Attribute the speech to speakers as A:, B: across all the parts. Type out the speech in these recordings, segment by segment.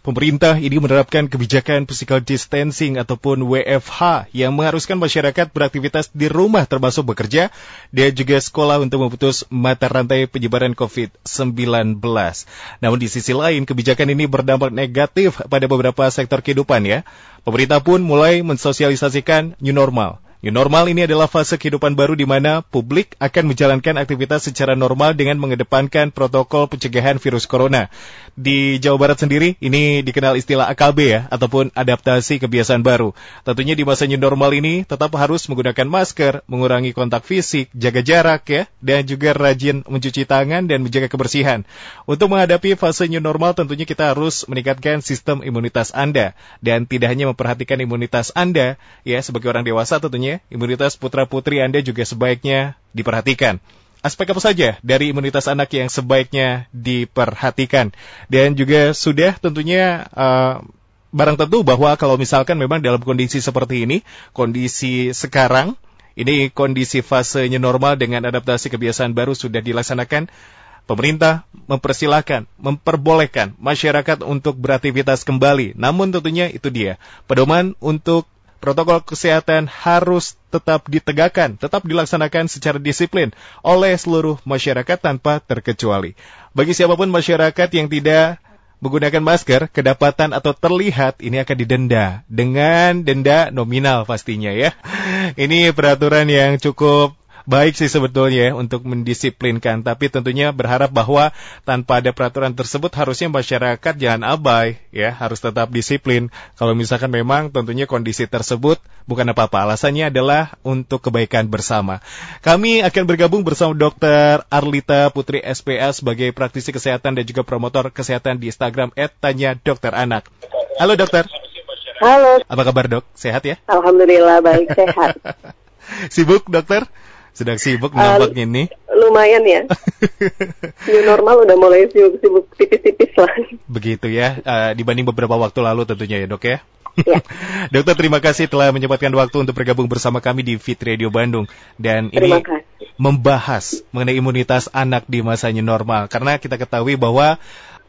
A: Pemerintah ini menerapkan kebijakan physical distancing ataupun WFH yang mengharuskan masyarakat beraktivitas di rumah termasuk bekerja dan juga sekolah untuk memutus mata rantai penyebaran COVID-19. Namun di sisi lain kebijakan ini berdampak negatif pada beberapa sektor kehidupan ya. Pemerintah pun mulai mensosialisasikan new normal New normal ini adalah fase kehidupan baru di mana publik akan menjalankan aktivitas secara normal dengan mengedepankan protokol pencegahan virus corona. Di Jawa Barat sendiri ini dikenal istilah AKB ya, ataupun adaptasi kebiasaan baru. Tentunya di masa new normal ini tetap harus menggunakan masker, mengurangi kontak fisik, jaga jarak ya, dan juga rajin mencuci tangan dan menjaga kebersihan. Untuk menghadapi fase new normal tentunya kita harus meningkatkan sistem imunitas Anda dan tidak hanya memperhatikan imunitas Anda ya sebagai orang dewasa tentunya imunitas putra-putri Anda juga sebaiknya diperhatikan. Aspek apa saja dari imunitas anak yang sebaiknya diperhatikan? Dan juga sudah tentunya uh, barang tentu bahwa kalau misalkan memang dalam kondisi seperti ini, kondisi sekarang, ini kondisi fasenya normal dengan adaptasi kebiasaan baru sudah dilaksanakan, pemerintah mempersilahkan, memperbolehkan masyarakat untuk beraktivitas kembali. Namun tentunya itu dia, pedoman untuk protokol kesehatan harus tetap ditegakkan, tetap dilaksanakan secara disiplin oleh seluruh masyarakat tanpa terkecuali. Bagi siapa pun masyarakat yang tidak menggunakan masker, kedapatan atau terlihat ini akan didenda dengan denda nominal pastinya ya. Ini peraturan yang cukup baik sih sebetulnya ya untuk mendisiplinkan, tapi tentunya berharap bahwa tanpa ada peraturan tersebut harusnya masyarakat jangan abai ya, harus tetap disiplin. Kalau misalkan memang tentunya kondisi tersebut bukan apa-apa, alasannya adalah untuk kebaikan bersama. Kami akan bergabung bersama Dr. Arlita Putri SPA sebagai praktisi kesehatan dan juga promotor kesehatan di Instagram @tanya dokter anak. Halo dokter.
B: Halo.
A: Apa kabar dok? Sehat ya?
B: Alhamdulillah baik sehat.
A: Sibuk dokter? Sedang sibuk nampaknya uh, nih.
B: Lumayan ya. New normal udah mulai sibuk-sibuk tipis-tipis lah.
A: Begitu ya, uh, dibanding beberapa waktu lalu tentunya ya dok ya. Ya. Dokter terima kasih telah menyempatkan waktu untuk bergabung bersama kami di Fit Radio Bandung dan
B: terima
A: ini
B: kasih.
A: membahas mengenai imunitas anak di masanya normal karena kita ketahui bahwa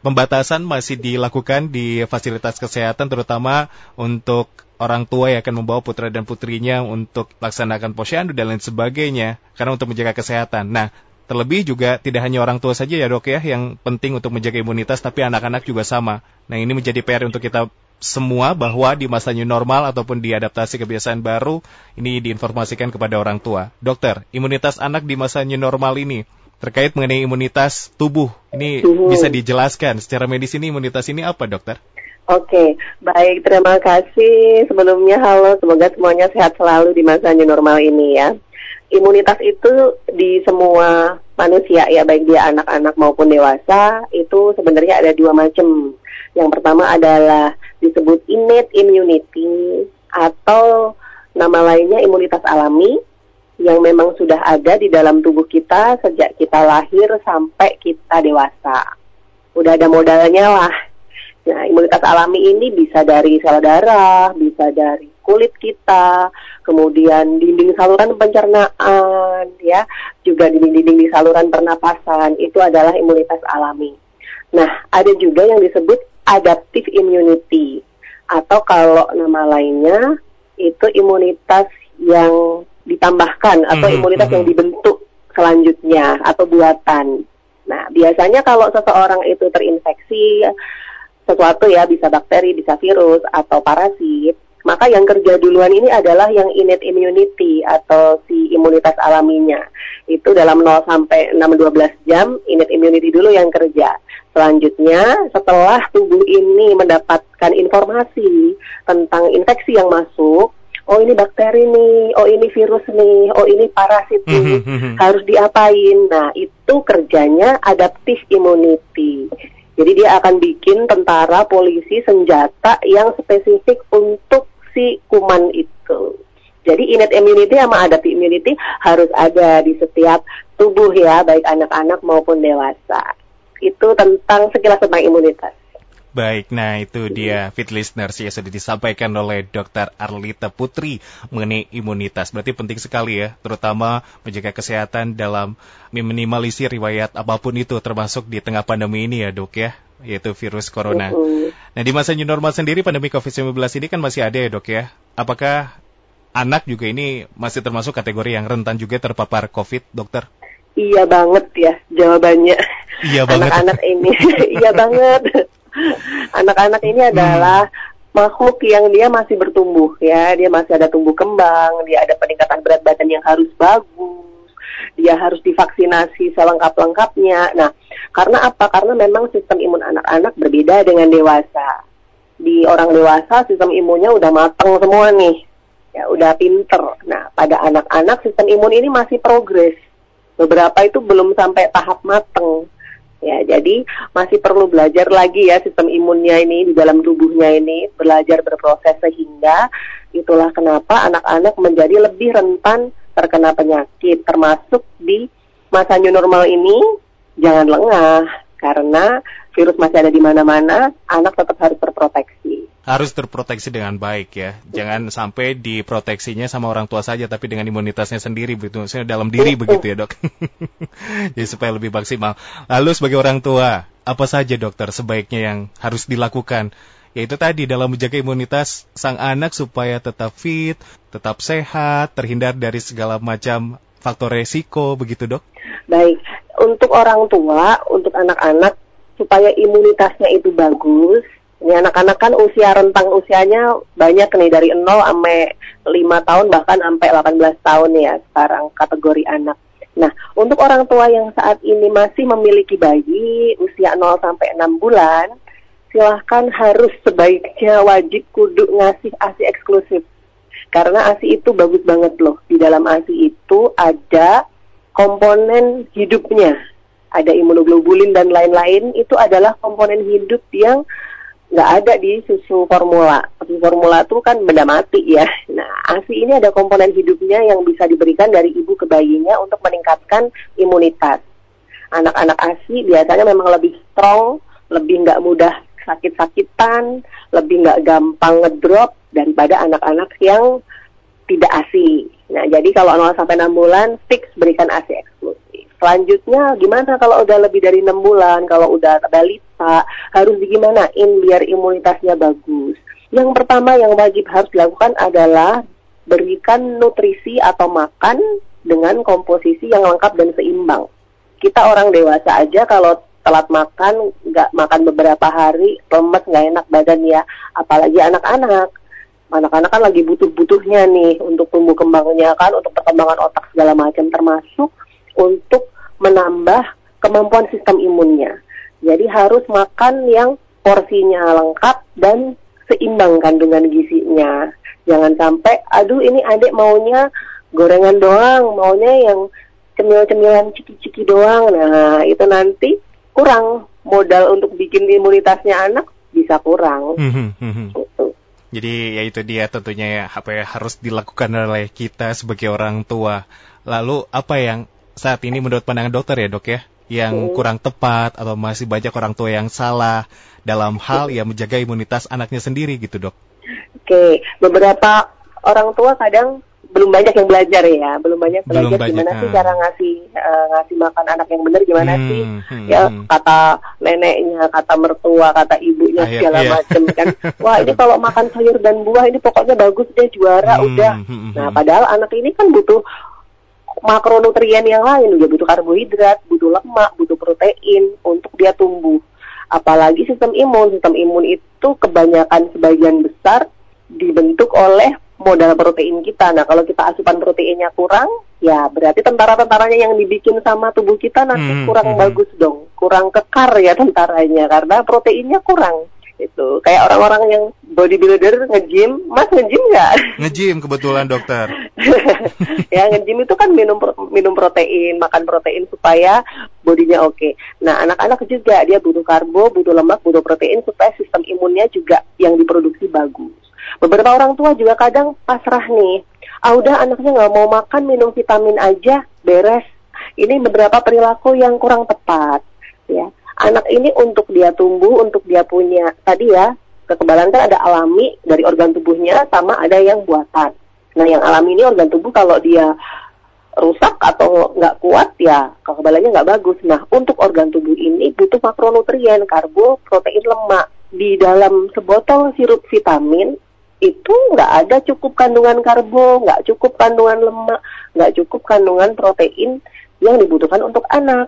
A: pembatasan masih dilakukan di fasilitas kesehatan terutama untuk orang tua yang akan membawa putra dan putrinya untuk laksanakan posyandu dan lain sebagainya karena untuk menjaga kesehatan. Nah, terlebih juga tidak hanya orang tua saja ya dok ya yang penting untuk menjaga imunitas tapi anak-anak juga sama. Nah, ini menjadi PR untuk kita semua bahwa di masa new normal ataupun di adaptasi kebiasaan baru ini diinformasikan kepada orang tua. Dokter, imunitas anak di masa new normal ini terkait mengenai imunitas tubuh. Ini bisa dijelaskan secara medis ini imunitas ini apa, dokter?
B: Oke, baik. Terima kasih. Sebelumnya, halo. Semoga semuanya sehat selalu di masa new normal ini ya. Imunitas itu di semua manusia ya, baik dia anak-anak maupun dewasa, itu sebenarnya ada dua macam. Yang pertama adalah disebut innate immunity atau nama lainnya imunitas alami yang memang sudah ada di dalam tubuh kita sejak kita lahir sampai kita dewasa. Udah ada modalnya lah Nah, imunitas alami ini bisa dari sel darah, bisa dari kulit kita, kemudian dinding saluran pencernaan, ya, juga dinding-dinding di saluran pernapasan. Itu adalah imunitas alami. Nah, ada juga yang disebut adaptive immunity atau kalau nama lainnya itu imunitas yang ditambahkan atau mm -hmm, imunitas yang dibentuk selanjutnya atau buatan. Nah, biasanya kalau seseorang itu terinfeksi sesuatu ya bisa bakteri, bisa virus atau parasit, maka yang kerja duluan ini adalah yang innate immunity atau si imunitas alaminya. Itu dalam 0 sampai 6 12 jam innate immunity dulu yang kerja. Selanjutnya, setelah tubuh ini mendapatkan informasi tentang infeksi yang masuk, oh ini bakteri nih, oh ini virus nih, oh ini parasit nih, harus diapain. Nah, itu kerjanya adaptive immunity. Jadi dia akan bikin tentara, polisi, senjata yang spesifik untuk si kuman itu. Jadi innate immunity sama adaptive immunity harus ada di setiap tubuh ya, baik anak-anak maupun dewasa. Itu tentang sekilas tentang imunitas.
A: Baik, nah itu dia fit listeners yang sudah disampaikan oleh Dr. Arlita Putri mengenai imunitas. Berarti penting sekali ya, terutama menjaga kesehatan dalam meminimalisir riwayat apa pun itu termasuk di tengah pandemi ini ya dok ya, yaitu virus corona. Nah, di masa new normal sendiri pandemi COVID-19 ini kan masih ada ya, Dok ya. Apakah anak juga ini masih termasuk kategori yang rentan juga terpapar COVID, Dokter?
B: Iya banget ya jawabannya.
A: Iya banget.
B: Anak-anak ini, iya banget. Anak-anak ini adalah hmm. makhluk yang dia masih bertumbuh ya, dia masih ada tumbuh kembang, dia ada peningkatan berat badan yang harus bagus, dia harus divaksinasi selengkap-lengkapnya. Nah, karena apa? Karena memang sistem imun anak-anak berbeda dengan dewasa. Di orang dewasa sistem imunnya udah matang semua nih, ya udah pinter. Nah, pada anak-anak sistem imun ini masih progres beberapa itu belum sampai tahap mateng. Ya, jadi masih perlu belajar lagi ya sistem imunnya ini di dalam tubuhnya ini belajar berproses sehingga itulah kenapa anak-anak menjadi lebih rentan terkena penyakit termasuk di masa new normal ini. Jangan lengah karena virus masih ada di mana-mana, anak tetap harus terproteksi
A: harus terproteksi dengan baik ya. Jangan sampai diproteksinya sama orang tua saja tapi dengan imunitasnya sendiri begitu. Maksudnya dalam diri begitu ya, Dok. Jadi supaya lebih maksimal. Lalu sebagai orang tua, apa saja dokter sebaiknya yang harus dilakukan? Yaitu tadi dalam menjaga imunitas sang anak supaya tetap fit, tetap sehat, terhindar dari segala macam faktor resiko begitu, Dok.
B: Baik, untuk orang tua, untuk anak-anak supaya imunitasnya itu bagus, ini anak-anak kan usia rentang usianya banyak nih dari 0 sampai 5 tahun bahkan sampai 18 tahun ya sekarang kategori anak. Nah, untuk orang tua yang saat ini masih memiliki bayi usia 0 sampai 6 bulan, silahkan harus sebaiknya wajib kudu ngasih ASI eksklusif. Karena ASI itu bagus banget loh. Di dalam ASI itu ada komponen hidupnya. Ada imunoglobulin dan lain-lain, itu adalah komponen hidup yang nggak ada di susu formula. Susu formula itu kan benda mati ya. Nah, ASI ini ada komponen hidupnya yang bisa diberikan dari ibu ke bayinya untuk meningkatkan imunitas. Anak-anak ASI biasanya memang lebih strong, lebih nggak mudah sakit-sakitan, lebih nggak gampang ngedrop daripada anak-anak yang tidak ASI. Nah, jadi kalau 0 sampai 6 bulan fix berikan ASI eksklusif. Selanjutnya gimana kalau udah lebih dari 6 bulan, kalau udah balita harus digimanain biar imunitasnya bagus. Yang pertama yang wajib harus dilakukan adalah berikan nutrisi atau makan dengan komposisi yang lengkap dan seimbang. Kita orang dewasa aja kalau telat makan, nggak makan beberapa hari, lemes, nggak enak badan ya. Apalagi anak-anak. Anak-anak kan lagi butuh-butuhnya nih untuk tumbuh kembangnya kan, untuk perkembangan otak segala macam, termasuk untuk menambah kemampuan sistem imunnya. Jadi harus makan yang porsinya lengkap dan seimbang kandungan gizinya. Jangan sampai, aduh ini adik maunya gorengan doang, maunya yang cemil-cemilan ciki-ciki doang. Nah, itu nanti kurang modal untuk bikin imunitasnya anak bisa kurang.
A: gitu. Jadi ya itu dia tentunya ya apa yang harus dilakukan oleh kita sebagai orang tua. Lalu apa yang saat ini menurut pandangan dokter ya dok ya yang kurang tepat atau masih banyak orang tua yang salah dalam hal yang menjaga imunitas anaknya sendiri gitu dok?
B: Oke, beberapa orang tua kadang belum banyak yang belajar ya, belum banyak belajar belum banyak, gimana sih ah. cara ngasih uh, ngasih makan anak yang benar gimana hmm, sih hmm, ya hmm. kata neneknya, kata mertua, kata ibunya ah, segala iya. macam kan. Wah ini kalau makan sayur dan buah ini pokoknya bagus deh juara hmm, udah. Hmm, hmm nah hmm. padahal anak ini kan butuh makronutrien yang lain dia butuh karbohidrat, butuh lemak, butuh protein untuk dia tumbuh. Apalagi sistem imun, sistem imun itu kebanyakan sebagian besar dibentuk oleh modal protein kita. Nah, kalau kita asupan proteinnya kurang, ya berarti tentara-tentaranya yang dibikin sama tubuh kita nanti hmm, kurang hmm. bagus dong, kurang kekar ya tentaranya karena proteinnya kurang itu kayak orang-orang yang bodybuilder nge-gym mas nge-gym nggak
A: nge-gym kebetulan dokter
B: ya nge-gym itu kan minum minum protein makan protein supaya bodinya oke okay. nah anak-anak juga dia butuh karbo butuh lemak butuh protein supaya sistem imunnya juga yang diproduksi bagus beberapa orang tua juga kadang pasrah nih ah udah anaknya nggak mau makan minum vitamin aja beres ini beberapa perilaku yang kurang tepat ya anak ini untuk dia tumbuh, untuk dia punya tadi ya kekebalan kan ada alami dari organ tubuhnya sama ada yang buatan. Nah yang alami ini organ tubuh kalau dia rusak atau nggak kuat ya kekebalannya nggak bagus. Nah untuk organ tubuh ini butuh makronutrien, karbo, protein, lemak. di dalam sebotol sirup vitamin itu nggak ada cukup kandungan karbo, nggak cukup kandungan lemak, nggak cukup kandungan protein yang dibutuhkan untuk anak.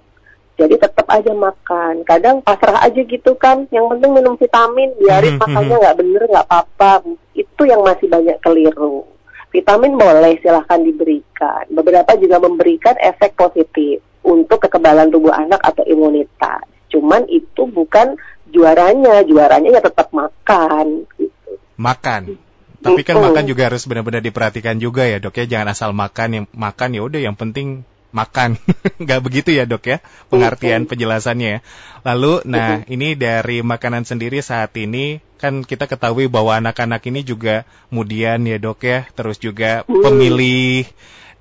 B: Jadi tetap aja makan. Kadang pasrah aja gitu kan. Yang penting minum vitamin, biarin
A: Mhm,
B: makannya
A: mhm.
B: nggak bener nggak apa-apa. Itu yang masih banyak keliru. Vitamin boleh silahkan diberikan. Beberapa juga memberikan efek positif untuk kekebalan tubuh anak atau imunitas. Cuman itu bukan juaranya. Juaranya ya tetap makan. Gitu.
A: Makan. Tapi kan
B: Mm-mm.
A: makan juga harus benar-benar diperhatikan juga ya dok ya. Jangan asal makan yang makan ya udah yang penting makan. Nggak begitu ya dok ya pengertian penjelasannya ya. Lalu nah ini dari makanan sendiri saat ini kan kita ketahui bahwa anak-anak ini juga kemudian ya dok ya terus juga
B: Mm.
A: pemilih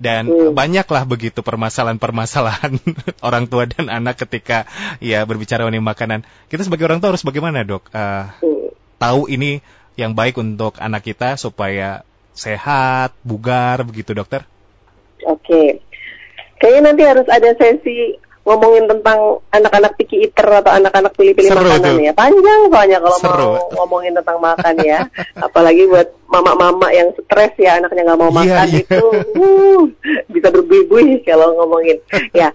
A: dan
B: Mm.
A: banyaklah begitu permasalahan-permasalahan orang tua dan anak ketika ya berbicara mengenai makanan. Kita sebagai orang tua harus bagaimana dok? Eh,
B: Hmm.
A: tahu ini yang baik untuk anak kita supaya sehat, bugar begitu dokter?
B: Oke. Kayaknya nanti harus ada sesi ngomongin tentang anak-anak picky eater atau anak-anak pilih-pilih
A: Seru
B: makanan
A: tuh.
B: ya. Panjang soalnya kalau
A: Seru.
B: mau ngomongin tentang makan ya. Apalagi buat mama-mama yang stres ya anaknya nggak mau
A: Iya,
B: makan
A: iya.
B: itu uh, bisa berbuih-buih kalau ngomongin. Ya.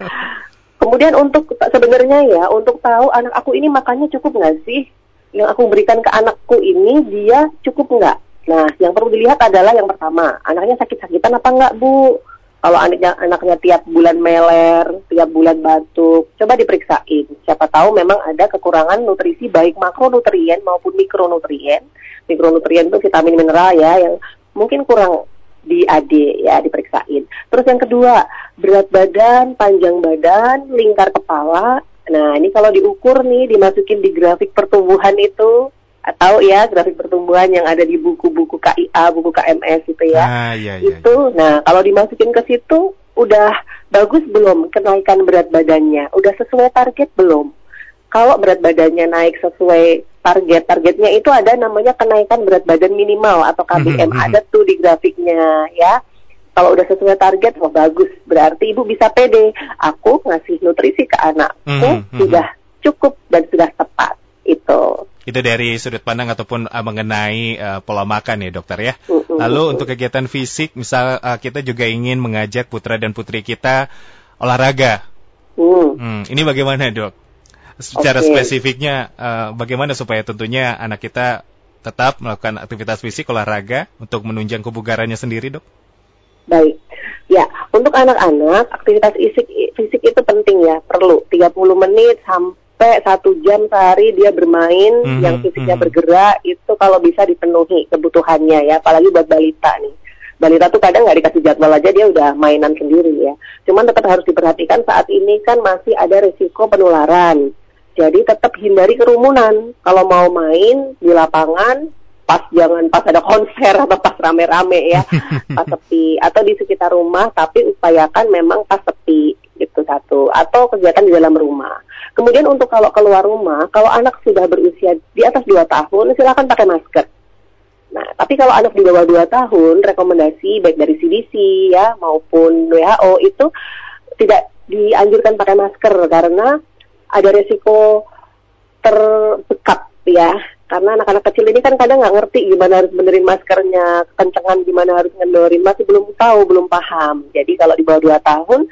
B: Kemudian untuk sebenarnya ya untuk tahu anak aku ini makannya cukup nggak sih? Yang aku berikan ke anakku ini dia cukup nggak? Nah, yang perlu dilihat adalah yang pertama, anaknya sakit-sakitan apa enggak, Bu? Kalau anaknya anaknya tiap bulan meler, tiap bulan batuk, coba diperiksain. Siapa tahu memang ada kekurangan nutrisi baik makronutrien maupun mikronutrien. Mikronutrien itu vitamin mineral ya yang mungkin kurang di AD ya diperiksain. Terus yang kedua, berat badan, panjang badan, lingkar kepala. Nah, ini kalau diukur nih dimasukin di grafik pertumbuhan itu atau ya grafik pertumbuhan yang ada di buku-buku KIA, buku KMS gitu ya.
A: Ah iya iya.
B: itu nah kalau dimasukin ke situ udah bagus belum kenaikan berat badannya? Udah sesuai target belum? Kalau berat badannya naik sesuai target targetnya itu ada namanya kenaikan berat badan minimal atau KBM
A: Mhm, mhm.
B: ada tuh di grafiknya ya kalau udah sesuai target oh bagus berarti ibu bisa pede aku ngasih nutrisi ke anakku
A: Mhm, mhm.
B: sudah cukup dan sudah tepat itu
A: Itu dari sudut pandang ataupun uh, mengenai uh, pola makan ya dokter ya. Lalu untuk kegiatan fisik, misal uh, kita juga ingin mengajak putra dan putri kita olahraga.
B: Hmm.
A: Hmm, ini bagaimana dok? Secara
B: Oke.
A: spesifiknya, uh, bagaimana supaya tentunya anak kita tetap melakukan aktivitas fisik olahraga untuk menunjang kebugarannya sendiri dok?
B: Baik. Ya, untuk anak-anak aktivitas fisik fisik itu penting ya, perlu 30 menit sampai satu jam sehari dia bermain
A: Mhm,
B: yang fisiknya
A: mhm.
B: bergerak itu kalau bisa dipenuhi kebutuhannya ya, apalagi buat balita nih. Balita tuh kadang nggak dikasih jadwal aja dia udah mainan sendiri ya. Cuman tetap harus diperhatikan saat ini kan masih ada risiko penularan. Jadi tetap hindari kerumunan. Kalau mau main di lapangan, pas jangan pas ada konser atau pas rame-rame ya, pas sepi atau di sekitar rumah, tapi upayakan memang pas sepi itu satu atau kegiatan di dalam rumah. Kemudian untuk kalau keluar rumah, kalau anak sudah berusia di atas 2 tahun, silakan pakai masker. Nah, tapi kalau anak di bawah 2 tahun, rekomendasi baik dari CDC ya maupun WHO itu tidak dianjurkan pakai masker karena ada resiko terbekat ya. Karena anak-anak kecil ini kan kadang nggak ngerti gimana harus benerin maskernya, kencengan gimana harus ngendorin, masih belum tahu, belum paham. Jadi kalau di bawah 2 tahun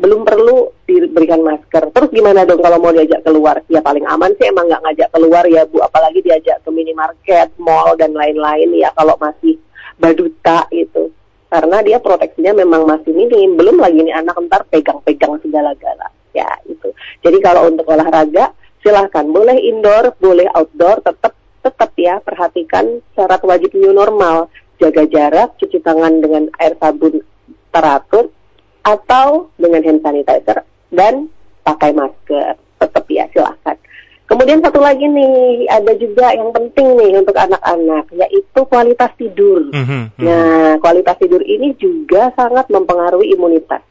B: belum perlu diberikan masker. Terus gimana dong kalau mau diajak keluar? Ya paling aman sih emang nggak ngajak keluar ya Bu, apalagi diajak ke minimarket, mall dan lain-lain ya kalau masih baduta itu. Karena dia proteksinya memang masih minim, belum lagi nih anak ntar pegang-pegang segala-gala. Ya itu. Jadi kalau untuk olahraga silahkan boleh indoor, boleh outdoor, tetap tetap ya perhatikan syarat wajib new normal, jaga jarak, cuci tangan dengan air sabun teratur, atau dengan hand sanitizer dan pakai masker. Tetap ya silahkan. Kemudian satu lagi nih, ada juga yang penting nih untuk anak-anak, yaitu kualitas tidur.
A: Mhm, mhm.
B: Nah, kualitas tidur ini juga sangat mempengaruhi imunitas.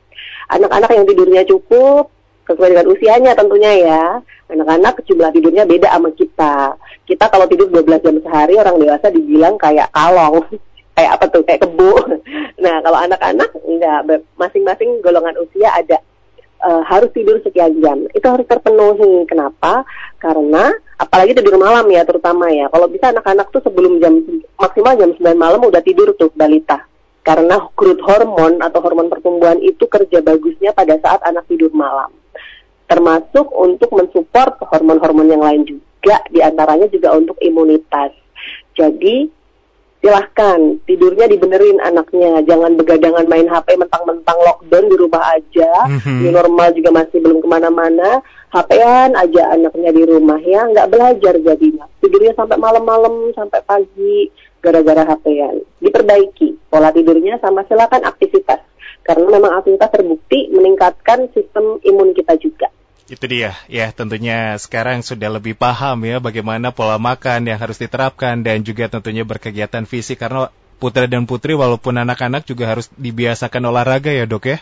B: Anak-anak yang tidurnya cukup, sesuai dengan usianya tentunya ya. Anak-anak jumlah tidurnya beda sama kita. Kita kalau tidur 12 jam sehari, orang dewasa dibilang kayak kalong. kayak apa tuh, kayak kebu. Nah, kalau anak-anak, enggak, masing-masing golongan usia ada uh, harus tidur sekian jam. Itu harus terpenuhi. Kenapa? Karena apalagi tidur malam ya terutama ya. Kalau bisa anak-anak tuh sebelum jam maksimal jam 9 malam udah tidur tuh balita. Karena growth hormon atau hormon pertumbuhan itu kerja bagusnya pada saat anak tidur malam. Termasuk untuk mensupport hormon-hormon yang lain juga, di antaranya juga untuk imunitas. Jadi silahkan tidurnya dibenerin anaknya. Jangan begadangan main HP mentang-mentang lockdown di rumah aja. Mm-hmm. di normal juga masih belum ke mana-mana. HPan aja anaknya di rumah ya. Nggak belajar jadinya. Tidurnya sampai malam-malam sampai pagi gara-gara HPan diperbaiki pola tidurnya sama silakan aktivitas. Karena memang aktivitas terbukti meningkatkan sistem imun kita juga
A: itu dia, ya tentunya sekarang sudah lebih paham ya bagaimana pola makan yang harus diterapkan dan juga tentunya berkegiatan fisik karena putra dan putri walaupun anak-anak juga harus dibiasakan olahraga ya dok ya.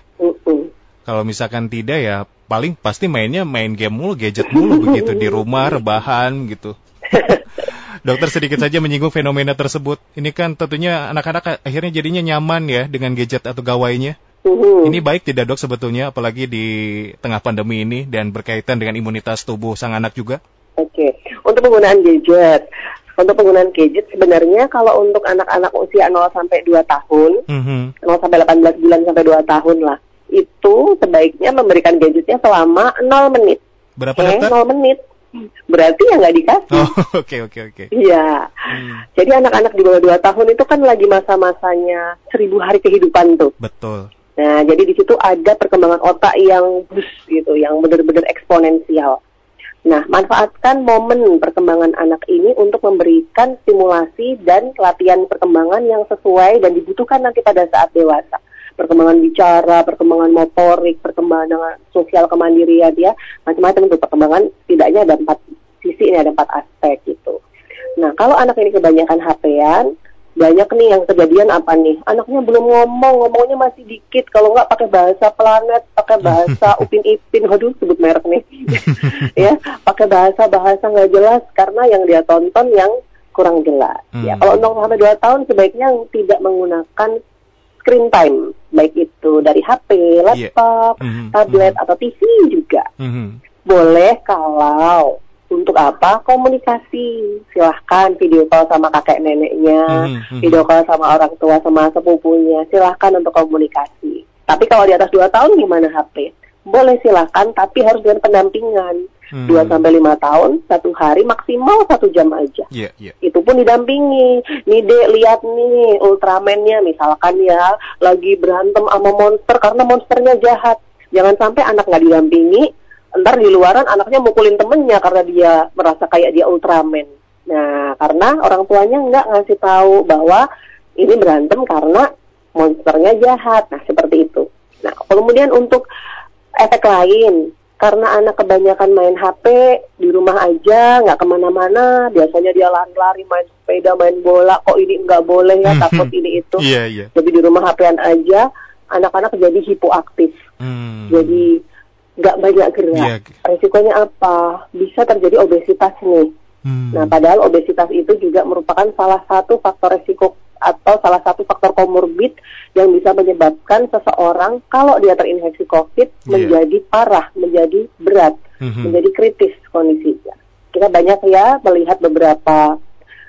A: Kalau misalkan tidak ya paling pasti mainnya main game mulu, gadget mulu begitu di rumah rebahan gitu. Dokter sedikit saja menyinggung fenomena tersebut. Ini kan tentunya anak-anak akhirnya jadinya nyaman ya dengan gadget atau gawainya. Uhum. Ini baik tidak dok sebetulnya, apalagi di tengah pandemi ini dan berkaitan dengan imunitas tubuh sang anak juga?
B: Oke, okay. untuk penggunaan gadget, untuk penggunaan gadget sebenarnya kalau untuk anak-anak usia 0 sampai 2 tahun, mm-hmm. 0 sampai 18 bulan sampai 2 tahun lah, itu sebaiknya memberikan gadgetnya selama 0 menit.
A: Berapa okay, dokter?
B: 0 menit. Berarti ya nggak dikasih.
A: Oh, oke oke oke.
B: Iya. Hmm. Jadi anak-anak di bawah 2 tahun itu kan lagi masa-masanya seribu hari kehidupan tuh.
A: Betul.
B: Nah, jadi di situ ada perkembangan otak yang bus gitu, yang benar-benar eksponensial. Nah, manfaatkan momen perkembangan anak ini untuk memberikan stimulasi dan latihan perkembangan yang sesuai dan dibutuhkan nanti pada saat dewasa. Perkembangan bicara, perkembangan motorik, perkembangan sosial kemandirian ya, macam-macam untuk perkembangan tidaknya ada empat sisi ini ada empat aspek gitu. Nah, kalau anak ini kebanyakan HP-an, banyak nih yang kejadian apa nih anaknya belum ngomong ngomongnya masih dikit kalau nggak pakai bahasa planet pakai bahasa upin ipin waduh sebut merek nih ya pakai bahasa bahasa nggak jelas karena yang dia tonton yang kurang jelas ya, hmm. ya kalau untuk sampai dua tahun sebaiknya tidak menggunakan screen time baik itu dari HP laptop yeah. mm -hmm. tablet mm -hmm. atau TV juga mm -hmm. boleh kalau untuk apa? Komunikasi. Silahkan video call sama kakek neneknya mm-hmm. video call sama orang tua sama sepupunya. Silahkan untuk komunikasi. Tapi kalau di atas dua tahun gimana HP boleh silahkan. Tapi harus dengan pendampingan. Hmm. dua sampai lima tahun satu hari maksimal satu jam aja. Yeah, yeah. itu pun didampingi. Nih dek lihat nih Ultramannya. Misalkan ya lagi berantem sama monster karena monsternya jahat. Jangan sampai anak nggak didampingi ntar di luaran anaknya mukulin temennya karena dia merasa kayak dia Ultraman. Nah, karena orang tuanya nggak ngasih tahu bahwa ini berantem karena monsternya jahat. Nah, seperti itu. Nah, kemudian untuk efek lain, karena anak kebanyakan main HP di rumah aja, nggak ke mana-mana, biasanya dia lari-lari, main sepeda, main bola, kok ini nggak boleh ya, takut ini itu.
A: Yeah, yeah.
B: Jadi di rumah HP-an aja, anak-anak jadi hipoaktif. Hmm. Jadi nggak banyak gerak. Yeah. Resikonya apa? Bisa terjadi obesitas nih. Hmm. Nah, padahal obesitas itu juga merupakan salah satu faktor resiko atau salah satu faktor komorbid yang bisa menyebabkan seseorang kalau dia terinfeksi COVID yeah. menjadi parah, menjadi berat, mm-hmm. menjadi kritis kondisinya. Kita banyak ya melihat beberapa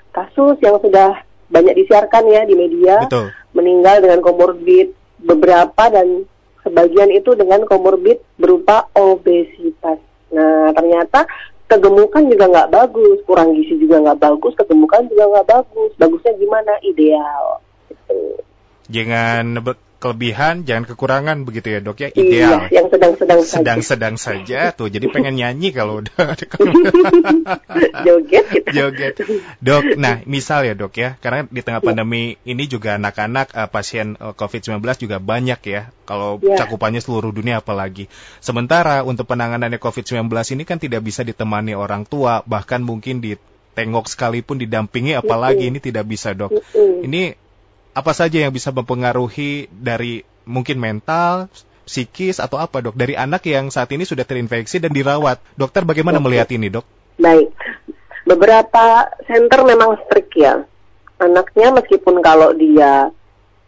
B: kasus yang sudah banyak disiarkan ya di media Betul. meninggal dengan komorbid beberapa dan sebagian itu dengan komorbid berupa obesitas. Nah, ternyata kegemukan juga nggak bagus, kurang gizi juga nggak bagus, kegemukan juga nggak bagus. Bagusnya gimana? Ideal. Gitu.
A: Jangan kelebihan, jangan kekurangan begitu ya dok ya ideal.
B: Iya, yang sedang-sedang saja.
A: Sedang-sedang saja tuh, jadi pengen nyanyi kalau udah
B: joget. Gitu.
A: Joget. Dok, nah misal ya dok ya, karena di tengah iya. pandemi ini juga anak-anak uh, pasien uh, eh, COVID-19 juga banyak ya, kalau ya. cakupannya seluruh dunia apalagi. Sementara untuk penanganannya COVID-19 ini kan tidak bisa ditemani orang tua, bahkan mungkin ditengok sekalipun didampingi, apalagi ini tidak bisa dok. Ini apa saja yang bisa mempengaruhi dari mungkin mental, psikis atau apa dok dari anak yang saat ini sudah terinfeksi dan dirawat. Dokter bagaimana Oke. melihat ini dok?
B: Baik, beberapa center memang strict ya. Anaknya meskipun kalau dia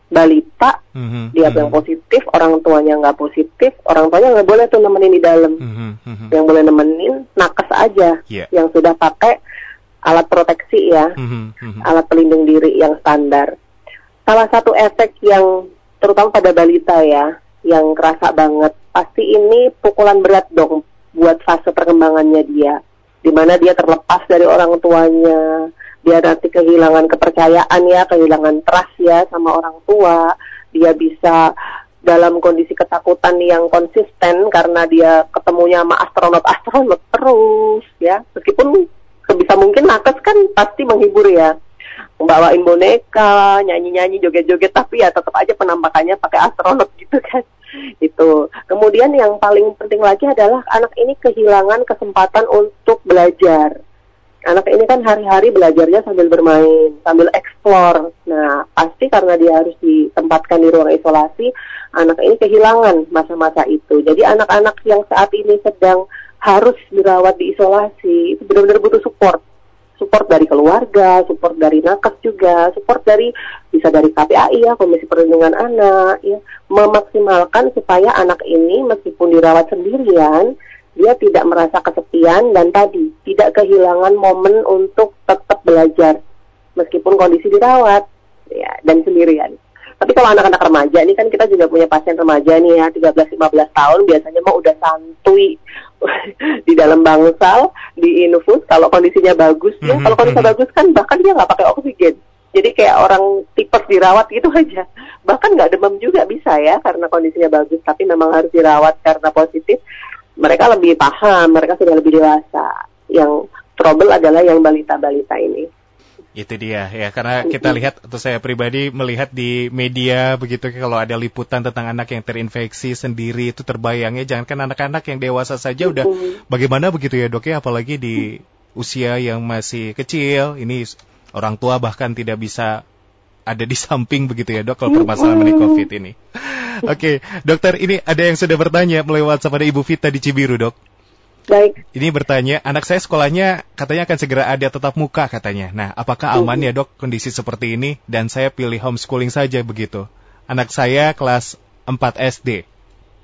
B: balita,
A: Mhm,
B: dia
A: mhm,
B: yang positif, orang tuanya nggak positif, orang tuanya nggak boleh tuh nemenin di dalam.
A: mhm, mhm.
B: Yang boleh nemenin nakes aja,
A: Iya.
B: yang sudah pakai alat proteksi ya,
A: Mhm, mhm.
B: alat pelindung diri yang standar. Salah satu efek yang terutama pada balita ya, yang kerasa banget, pasti ini pukulan berat dong buat fase perkembangannya dia, di mana dia terlepas dari orang tuanya, dia nanti kehilangan kepercayaan ya, kehilangan trust ya sama orang tua, dia bisa dalam kondisi ketakutan yang konsisten karena dia ketemunya sama astronot-astronot terus ya, meskipun sebisa mungkin nakes kan pasti menghibur ya membawain boneka, nyanyi-nyanyi, joget-joget, tapi ya tetap aja penampakannya pakai astronot gitu kan. Itu. Kemudian yang paling penting lagi adalah anak ini kehilangan kesempatan untuk belajar. Anak ini kan hari-hari belajarnya sambil bermain, sambil eksplor. Nah, pasti karena dia harus ditempatkan di ruang isolasi, anak ini kehilangan masa-masa itu. Jadi anak-anak yang saat ini sedang harus dirawat di isolasi, itu benar-benar butuh support support dari keluarga, support dari nakes juga, support dari bisa dari KPAI ya, Komisi Perlindungan Anak ya, memaksimalkan supaya anak ini meskipun dirawat sendirian, dia tidak merasa kesepian dan tadi tidak kehilangan momen untuk tetap belajar meskipun kondisi dirawat ya dan sendirian. Tapi kalau anak-anak remaja ini kan kita juga punya pasien remaja nih ya 13-15 tahun biasanya mah udah santuy di dalam bangsal di infus. Kalau kondisinya bagus ya
A: Mhm,
B: kalau kondisinya
A: mhm.
B: bagus kan bahkan dia nggak pakai oksigen. Jadi kayak orang tipes dirawat gitu aja. Bahkan nggak demam juga bisa ya karena kondisinya bagus. Tapi memang harus dirawat karena positif. Mereka lebih paham mereka sudah lebih dewasa. Yang trouble adalah yang balita-balita ini
A: Itu dia ya. Karena kita lihat atau saya pribadi melihat di media begitu kalau ada liputan tentang anak yang terinfeksi sendiri itu terbayangnya jangankan anak-anak yang dewasa saja udah bagaimana begitu ya dok ya? Apalagi di usia yang masih kecil ini orang tua bahkan tidak bisa ada di samping begitu ya dok kalau permasalahan mengenai covid ini. Oke dokter ini ada yang sudah bertanya melalui WhatsApp ada Ibu Vita di Cibiru dok.
B: Baik
A: Ini bertanya, anak saya sekolahnya katanya akan segera ada tetap muka katanya. Nah, apakah aman ya dok kondisi seperti ini? Dan saya pilih homeschooling saja begitu. Anak saya kelas 4 SD.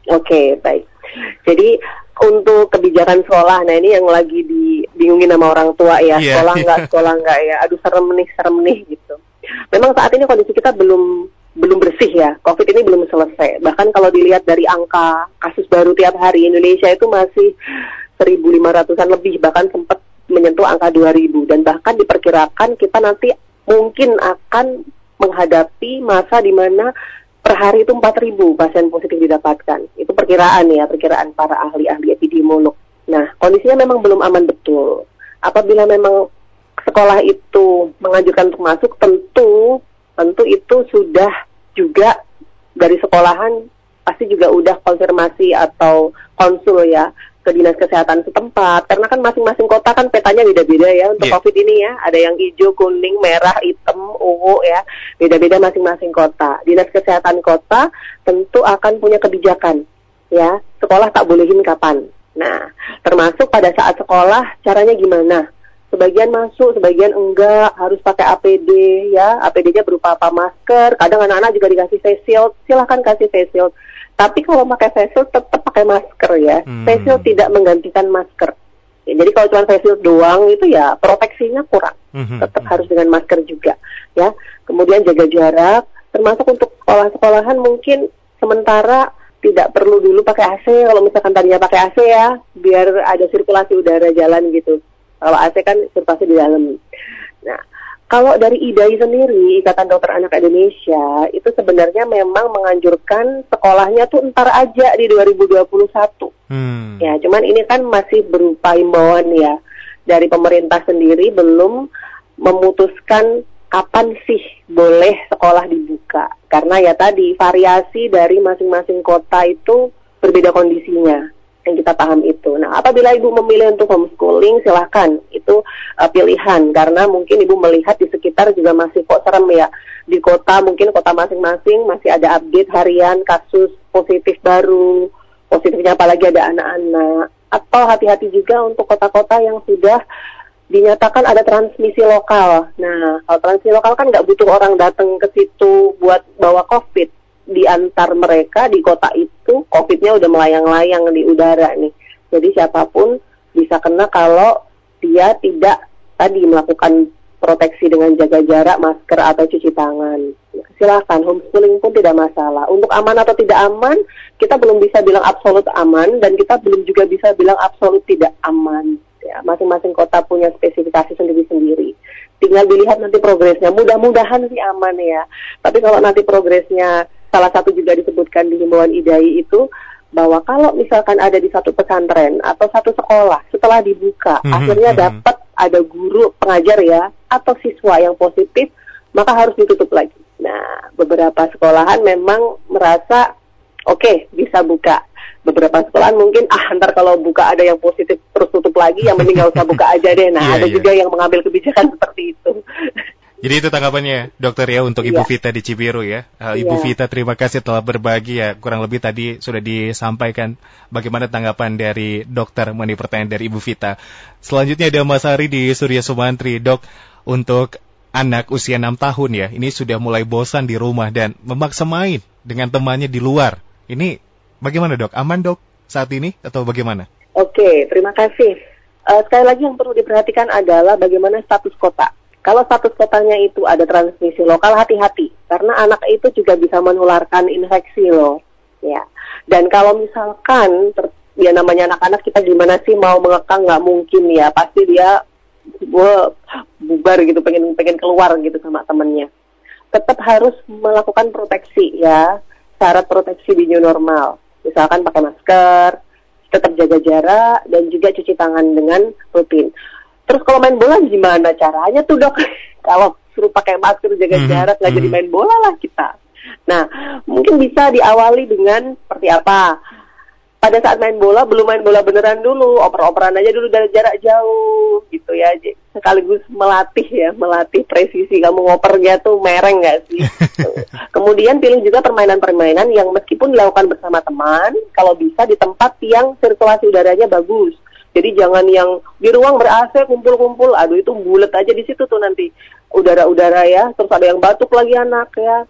B: Oke, baik. Jadi untuk kebijakan sekolah, nah ini yang lagi dibingungin sama orang tua ya,
A: Iya,
B: sekolah nggak, sekolah nggak ya, aduh serem nih, serem nih gitu. Memang saat ini kondisi kita belum belum bersih ya, COVID ini belum selesai. Bahkan kalau dilihat dari angka kasus baru tiap hari Indonesia itu masih 1.500an lebih, bahkan sempat menyentuh angka 2.000 dan bahkan diperkirakan kita nanti mungkin akan menghadapi masa di mana per hari itu 4.000 pasien positif didapatkan. Itu perkiraan ya, perkiraan para ahli-ahli epidemiolog. Nah, kondisinya memang belum aman betul. Apabila memang sekolah itu menganjurkan untuk masuk, tentu tentu itu sudah juga dari sekolahan pasti juga udah konfirmasi atau konsul ya ke dinas kesehatan setempat karena kan masing-masing kota kan petanya beda-beda ya untuk
A: Iya.
B: covid ini ya ada yang hijau kuning merah hitam ungu ya beda-beda masing-masing kota dinas kesehatan kota tentu akan punya kebijakan ya sekolah tak bolehin kapan nah termasuk pada saat sekolah caranya gimana sebagian masuk, sebagian enggak, harus pakai APD ya. APD-nya berupa apa? Masker. Kadang anak-anak juga dikasih face shield. Silahkan kasih face shield. Tapi kalau pakai face shield tetap pakai masker ya.
A: Hmm.
B: Face shield tidak menggantikan masker. Ya, jadi kalau cuma face shield doang itu ya proteksinya kurang.
A: Mhm,
B: Tetap
A: mhm.
B: harus dengan masker juga ya. Kemudian jaga jarak. Termasuk untuk sekolah-sekolahan mungkin sementara tidak perlu dulu pakai AC kalau misalkan tadinya pakai AC ya biar ada sirkulasi udara jalan gitu kalau AC kan sirkulasi di dalam nah kalau dari IDAI sendiri Ikatan Dokter Anak Indonesia itu sebenarnya memang menganjurkan sekolahnya tuh ntar aja di 2021
A: Hmm.
B: Ya, cuman ini kan masih berupa imbauan ya dari pemerintah sendiri belum memutuskan kapan sih boleh sekolah dibuka. Karena ya tadi variasi dari masing-masing kota itu berbeda kondisinya. Yang kita paham itu. Nah, apabila ibu memilih untuk homeschooling, silahkan itu uh, pilihan karena mungkin ibu melihat di sekitar juga masih kok serem ya. Di kota mungkin kota masing-masing masih ada update harian kasus positif baru, positifnya apalagi ada anak-anak. Atau hati-hati juga untuk kota-kota yang sudah dinyatakan ada transmisi lokal. Nah, kalau transmisi lokal kan nggak butuh orang datang ke situ buat bawa COVID. Di antar mereka di kota itu, COVID-nya udah melayang-layang di udara nih. Jadi siapa pun bisa kena kalau dia tidak tadi melakukan proteksi dengan jaga jarak, masker atau cuci tangan. Silakan homeschooling pun tidak masalah. Untuk aman atau tidak aman, kita belum bisa bilang absolut aman dan kita belum juga bisa bilang absolut tidak aman ya masing-masing kota punya spesifikasi sendiri-sendiri tinggal dilihat nanti progresnya mudah-mudahan sih aman ya tapi kalau nanti progresnya salah satu juga disebutkan di himbauan IDAI itu bahwa kalau misalkan ada di satu pesantren atau satu sekolah setelah dibuka mm -hmm, akhirnya mm -hmm. dapat ada guru pengajar ya atau siswa yang positif maka harus ditutup lagi. Nah, beberapa sekolahan memang merasa oke okay, bisa buka beberapa sekolahan mungkin ah ntar kalau buka ada yang positif terus tutup lagi yang mending nggak usah buka aja deh nah yeah, ada yeah. juga yang mengambil kebijakan seperti itu
A: jadi itu tanggapannya dokter ya untuk Ibu yeah. Vita di Cibiru ya. Uh, Ibu yeah. Vita terima kasih telah berbagi ya. Kurang lebih tadi sudah disampaikan bagaimana tanggapan dari dokter mengenai pertanyaan dari Ibu Vita. Selanjutnya ada Mas Ari di Surya Sumantri. Dok, untuk anak usia 6 tahun ya, ini sudah mulai bosan di rumah dan memaksa main dengan temannya di luar. Ini Bagaimana dok? Aman dok saat ini atau bagaimana?
B: Oke, terima kasih. Uh, sekali lagi yang perlu diperhatikan adalah bagaimana status kota. Kalau status kotanya itu ada transmisi lokal, hati-hati karena anak itu juga bisa menularkan infeksi loh. Ya. Dan kalau misalkan ya namanya anak-anak kita gimana sih mau mengekang nggak mungkin ya pasti dia bubar gitu pengen pengen keluar gitu sama temennya tetap harus melakukan proteksi ya syarat proteksi di new normal misalkan pakai masker, tetap jaga jarak, dan juga cuci tangan dengan rutin. Terus kalau main bola gimana caranya tuh dok? kalau suruh pakai masker, jaga mm -hmm. jarak, nggak mm -hmm. jadi main bola lah kita. Nah, mungkin bisa diawali dengan seperti apa? pada saat main bola belum main bola beneran dulu oper-operan aja dulu dari jarak jauh gitu ya sekaligus melatih ya melatih presisi kamu ngopernya tuh mereng nggak sih kemudian pilih juga permainan-permainan yang meskipun dilakukan bersama teman kalau bisa di tempat yang sirkulasi udaranya bagus jadi jangan yang di ruang ber AC kumpul-kumpul aduh itu bulat aja di situ tuh nanti udara-udara ya terus ada yang batuk lagi anak ya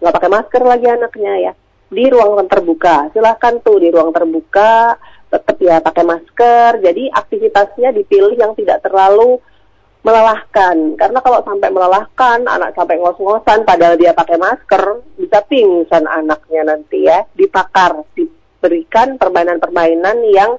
B: nggak pakai masker lagi anaknya ya di ruang terbuka. Silahkan tuh di ruang terbuka, tetap ya pakai masker. Jadi aktivitasnya dipilih yang tidak terlalu melelahkan. Karena kalau sampai melelahkan, anak sampai ngos-ngosan padahal dia pakai masker, bisa pingsan anaknya nanti ya. Dipakar, diberikan permainan-permainan yang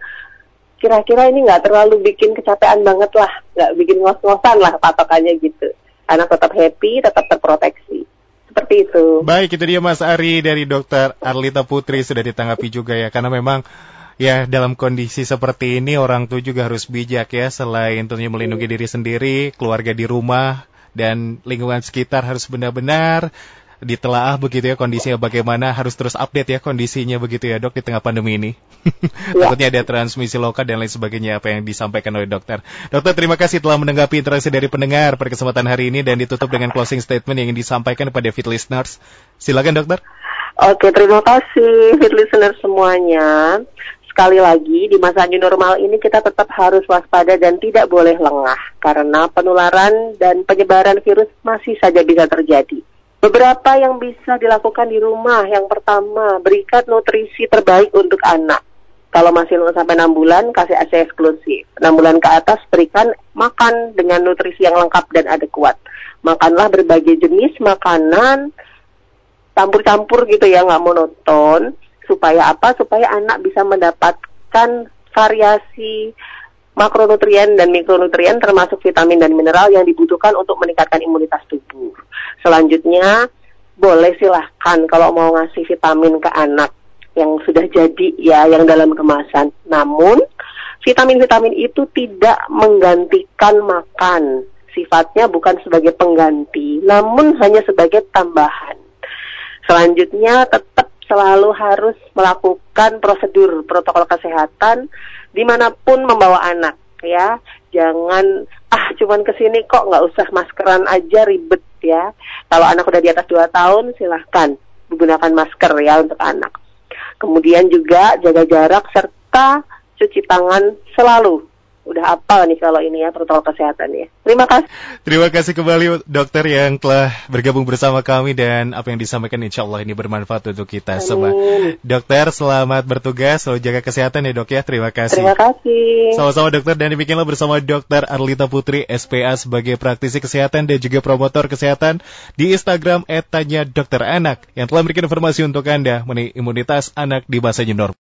B: kira-kira ini nggak terlalu bikin kecapean banget lah, nggak bikin ngos-ngosan lah patokannya gitu. Anak tetap happy, tetap terproteksi. Seperti itu.
A: Baik, itu dia Mas Ari dari Dokter Arlita Putri sudah ditanggapi juga ya, karena memang ya dalam kondisi seperti ini orang tua juga harus bijak ya, selain tentunya melindungi diri sendiri, keluarga di rumah dan lingkungan sekitar harus benar-benar ditelaah begitu ya kondisinya bagaimana harus terus update ya kondisinya begitu ya dok di tengah pandemi ini ya. takutnya ada transmisi lokal dan lain sebagainya apa yang disampaikan oleh dokter dokter terima kasih telah menanggapi interaksi dari pendengar pada kesempatan hari ini dan ditutup dengan closing statement yang ingin disampaikan kepada fit listeners silakan dokter
B: Oke, terima kasih fit listeners semuanya. Sekali lagi, di masa new normal ini kita tetap harus waspada dan tidak boleh lengah karena penularan dan penyebaran virus masih saja bisa terjadi. Beberapa yang bisa dilakukan di rumah. Yang pertama, berikan nutrisi terbaik untuk anak. Kalau masih 0 sampai 6 bulan, kasih ASI eksklusif. 6 bulan ke atas, berikan makan dengan nutrisi yang lengkap dan adekuat. Makanlah berbagai jenis makanan, campur-campur gitu ya, nggak monoton. Supaya apa? Supaya anak bisa mendapatkan variasi makronutrien dan mikronutrien termasuk vitamin dan mineral yang dibutuhkan untuk meningkatkan imunitas tubuh. Selanjutnya, boleh silahkan kalau mau ngasih vitamin ke anak yang sudah jadi ya, yang dalam kemasan. Namun, vitamin-vitamin itu tidak menggantikan makan. Sifatnya bukan sebagai pengganti, namun hanya sebagai tambahan. Selanjutnya, tetap selalu harus melakukan prosedur protokol kesehatan di mana pun membawa anak ya. Jangan ah cuman ke sini kok nggak usah maskeran aja ribet ya. Kalau anak udah di atas 2 tahun silahkan menggunakan masker ya untuk anak. Kemudian juga jaga jarak serta cuci tangan selalu udah apal nih kalau ini ya protokol kesehatan ya. Terima kasih.
A: Terima kasih kembali dokter yang telah bergabung bersama kami dan apa yang disampaikan insya Allah ini bermanfaat untuk kita Amin. semua. Dokter selamat bertugas, selalu jaga kesehatan ya dok ya. Terima kasih.
B: Terima kasih.
A: Sama-sama dokter dan demikianlah bersama dokter Arlita Putri SPA sebagai praktisi kesehatan dan juga promotor kesehatan di Instagram @tanya dokter anak yang telah memberikan informasi untuk Anda mengenai imunitas anak di masa new normal.